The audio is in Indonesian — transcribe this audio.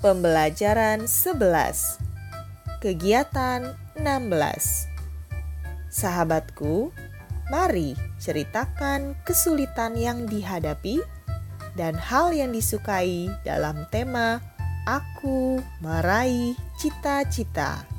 Pembelajaran 11 Kegiatan 16 Sahabatku, mari ceritakan kesulitan yang dihadapi dan hal yang disukai dalam tema Aku Meraih Cita-Cita.